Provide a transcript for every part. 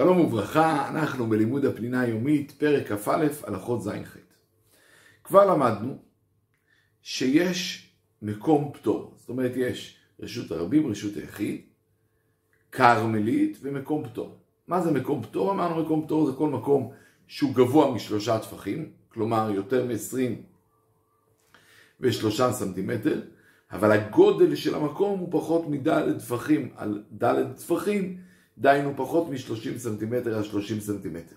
שלום וברכה, אנחנו בלימוד הפנינה היומית, פרק כ"א, הלכות ז'-ח'. כבר למדנו שיש מקום פטור, זאת אומרת יש רשות הרבים, רשות היחיד, כרמלית ומקום פטור. מה זה מקום פטור? אמרנו מקום פטור זה כל מקום שהוא גבוה משלושה טפחים, כלומר יותר מ-20 ושלושה סנטימטר, אבל הגודל של המקום הוא פחות מד' טפחים על ד' טפחים, דהיינו פחות מ-30 סנטימטר על 30 סנטימטר.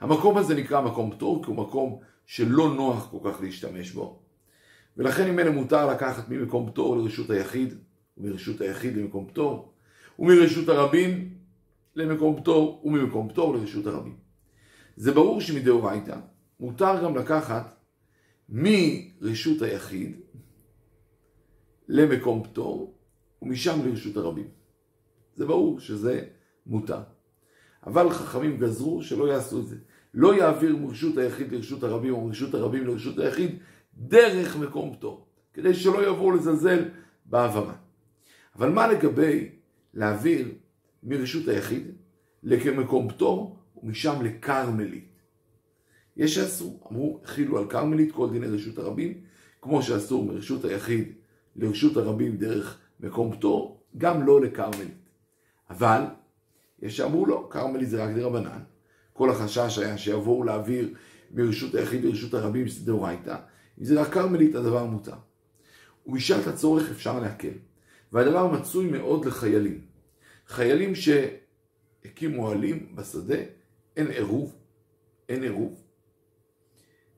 המקום הזה נקרא מקום פטור, כי הוא מקום שלא נוח כל כך להשתמש בו, ולכן אם אלה מותר לקחת ממקום פטור לרשות היחיד, ומרשות היחיד למקום פטור, ומרשות הרבים למקום פטור, וממקום פטור לרשות הרבים. זה ברור שמדאורייתא מותר גם לקחת מרשות היחיד למקום פטור, ומשם לרשות הרבים. זה ברור שזה מותר. אבל חכמים גזרו שלא יעשו את זה. לא יעביר מרשות היחיד לרשות הרבים או מרשות הרבים לרשות היחיד דרך מקום פטור, כדי שלא יבואו לזלזל בהעברה. אבל מה לגבי להעביר מרשות היחיד למקום פטור ומשם לכרמלית? יש שאסור, אמרו, החילו על כרמלית כל דיני רשות הרבים, כמו שאסור מרשות היחיד לרשות הרבים דרך מקום פטור, גם לא לכרמלית. אבל יש שאמרו לא, כרמלית זה רק דרבנן. כל החשש היה שיבואו להעביר מרשות היחיד לרשות הרבים דאורייתא. אם זה רק כרמלית הדבר מותר. ובשעת הצורך אפשר להקל. והדבר מצוי מאוד לחיילים. חיילים שהקימו אוהלים בשדה, אין עירוב, אין עירוב.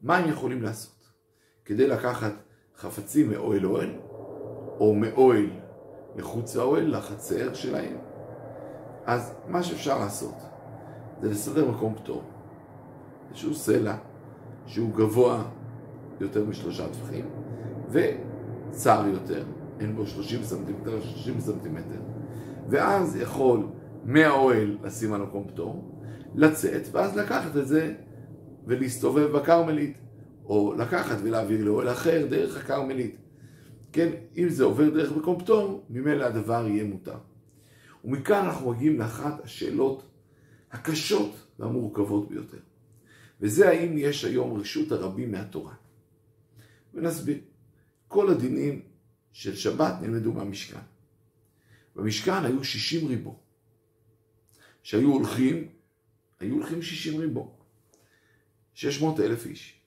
מה הם יכולים לעשות? כדי לקחת חפצים מאוהל אוהל, או מאוהל מחוץ לאוהל, לחצר שלהם, אז מה שאפשר לעשות זה לסדר מקום פטור. איזשהו סלע שהוא גבוה יותר משלושה טפחים וצר יותר, אין בו 30 סנטימטר, 30 סנטימטר ואז יכול מהאוהל לשים על מקום פטור, לצאת ואז לקחת את זה ולהסתובב בכרמלית או לקחת ולהעביר לאוהל אחר דרך הכרמלית. כן, אם זה עובר דרך מקום פטור, ממילא הדבר יהיה מותר. ומכאן אנחנו מגיעים לאחת השאלות הקשות והמורכבות ביותר. וזה האם יש היום רשות הרבים מהתורה. ונסביר. כל הדינים של שבת נלמדו מהמשכן. במשכן היו 60 ריבו. שהיו הולכים, היו הולכים 60 ריבו. 600 אלף איש.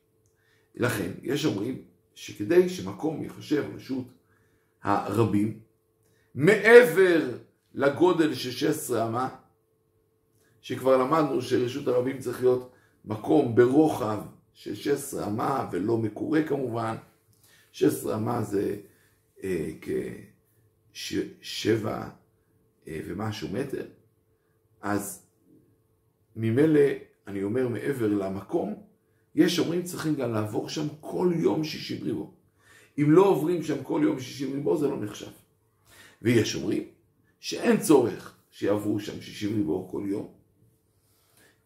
לכן, יש אומרים שכדי שמקום יחשב רשות הרבים, מעבר לגודל של 16 אמה, שכבר למדנו שרשות הרבים צריך להיות מקום ברוחב של 16 אמה ולא מקורה כמובן. 16 אמה זה אה, כשבע אה, ומשהו מטר. אז ממילא, אני אומר מעבר למקום, יש אומרים צריכים גם לעבור שם כל יום 60 ריבו. אם לא עוברים שם כל יום 60 ריבו זה לא נחשב. ויש אומרים שאין צורך שיעברו שם 60 ריבו כל יום,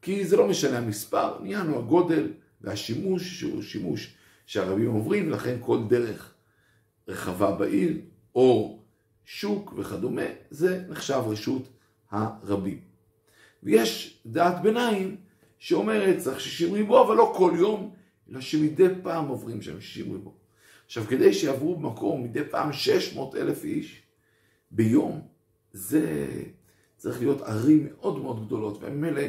כי זה לא משנה המספר, הוא הגודל והשימוש שהוא שימוש שהרבים עוברים, ולכן כל דרך רחבה בעיר או שוק וכדומה, זה נחשב רשות הרבים. ויש דעת ביניים שאומרת צריך 60 ריבו, אבל לא כל יום, אלא שמדי פעם עוברים שם 60 ריבו. עכשיו, כדי שיעברו במקום מדי פעם 600 אלף איש ביום, זה צריך להיות ערים מאוד מאוד גדולות, וממילא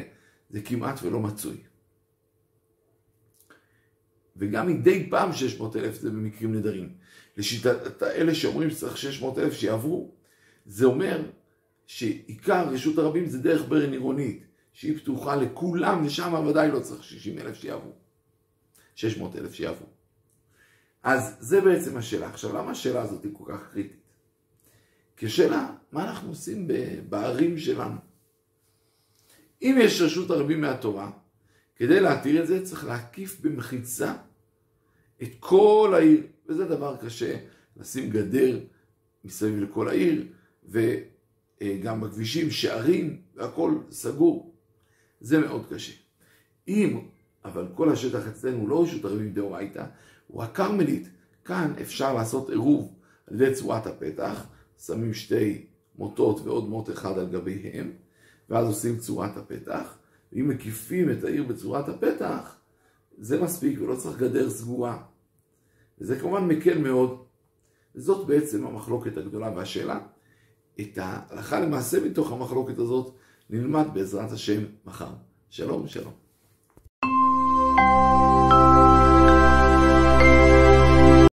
זה כמעט ולא מצוי. וגם מדי פעם 600 אלף זה במקרים נדרים. לשיטת אלה שאומרים שצריך 600 אלף שיעברו, זה אומר שעיקר רשות הרבים זה דרך ברן עירונית, שהיא פתוחה לכולם, ושם ודאי לא צריך 60 אלף שיעברו. 600 אלף שיעברו. אז זה בעצם השאלה. עכשיו, למה השאלה הזאת היא כל כך קריטית? כי השאלה, מה אנחנו עושים בערים שלנו? אם יש רשות הרבים מהתורה, כדי להתיר את זה צריך להקיף במחיצה את כל העיר, וזה דבר קשה, לשים גדר מסביב לכל העיר, וגם בכבישים, שערים, והכל סגור. זה מאוד קשה. אם, אבל כל השטח אצלנו הוא לא רשות הרבים דאורייתא, הוא הכרמלית, כאן אפשר לעשות עירוב על ידי צורת הפתח, שמים שתי מוטות ועוד מוט אחד על גביהם, ואז עושים צורת הפתח, ואם מקיפים את העיר בצורת הפתח, זה מספיק ולא צריך גדר סגורה. וזה כמובן מקל מאוד. וזאת בעצם המחלוקת הגדולה והשאלה. את ההלכה למעשה מתוך המחלוקת הזאת נלמד בעזרת השם מחר. שלום ושלום.